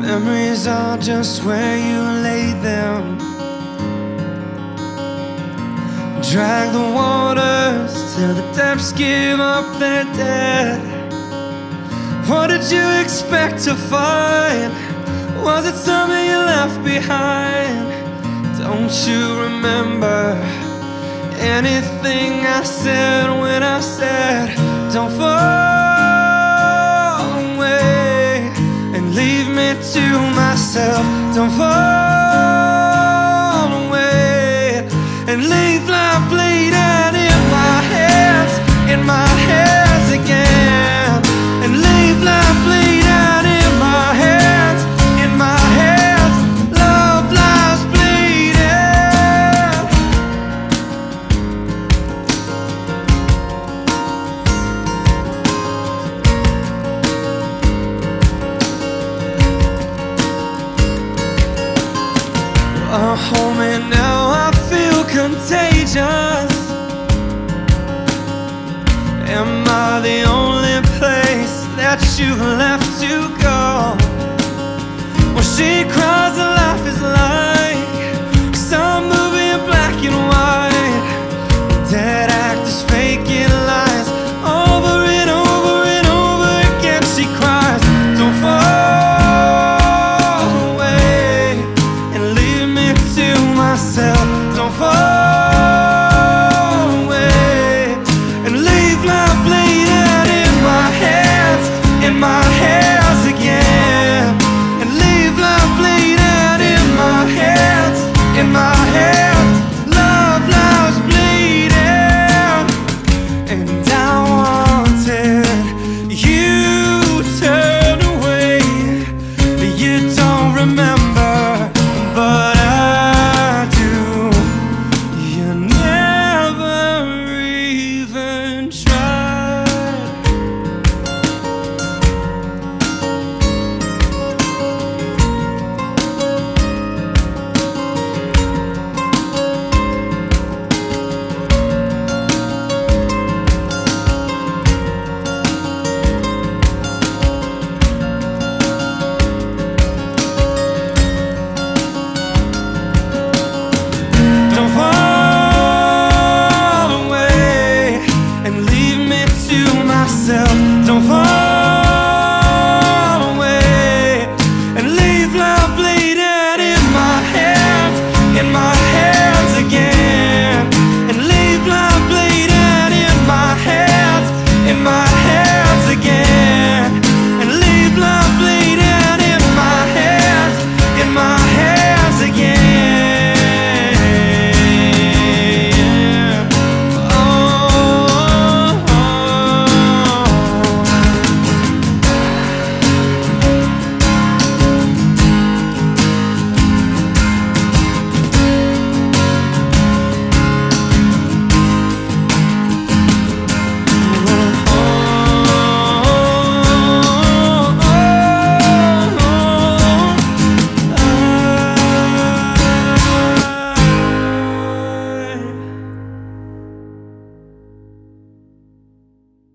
Memories are just where you lay them. Drag the waters till the depths give up their dead. What did you expect to find? Was it something you left behind? Don't you remember anything I said when I said, Don't fall to myself? Don't fall away and leave Oh, home and now, I feel contagious. Am I the only place that you left to go? Well, she cries, that life is like some movie in black and white. Dead actors faking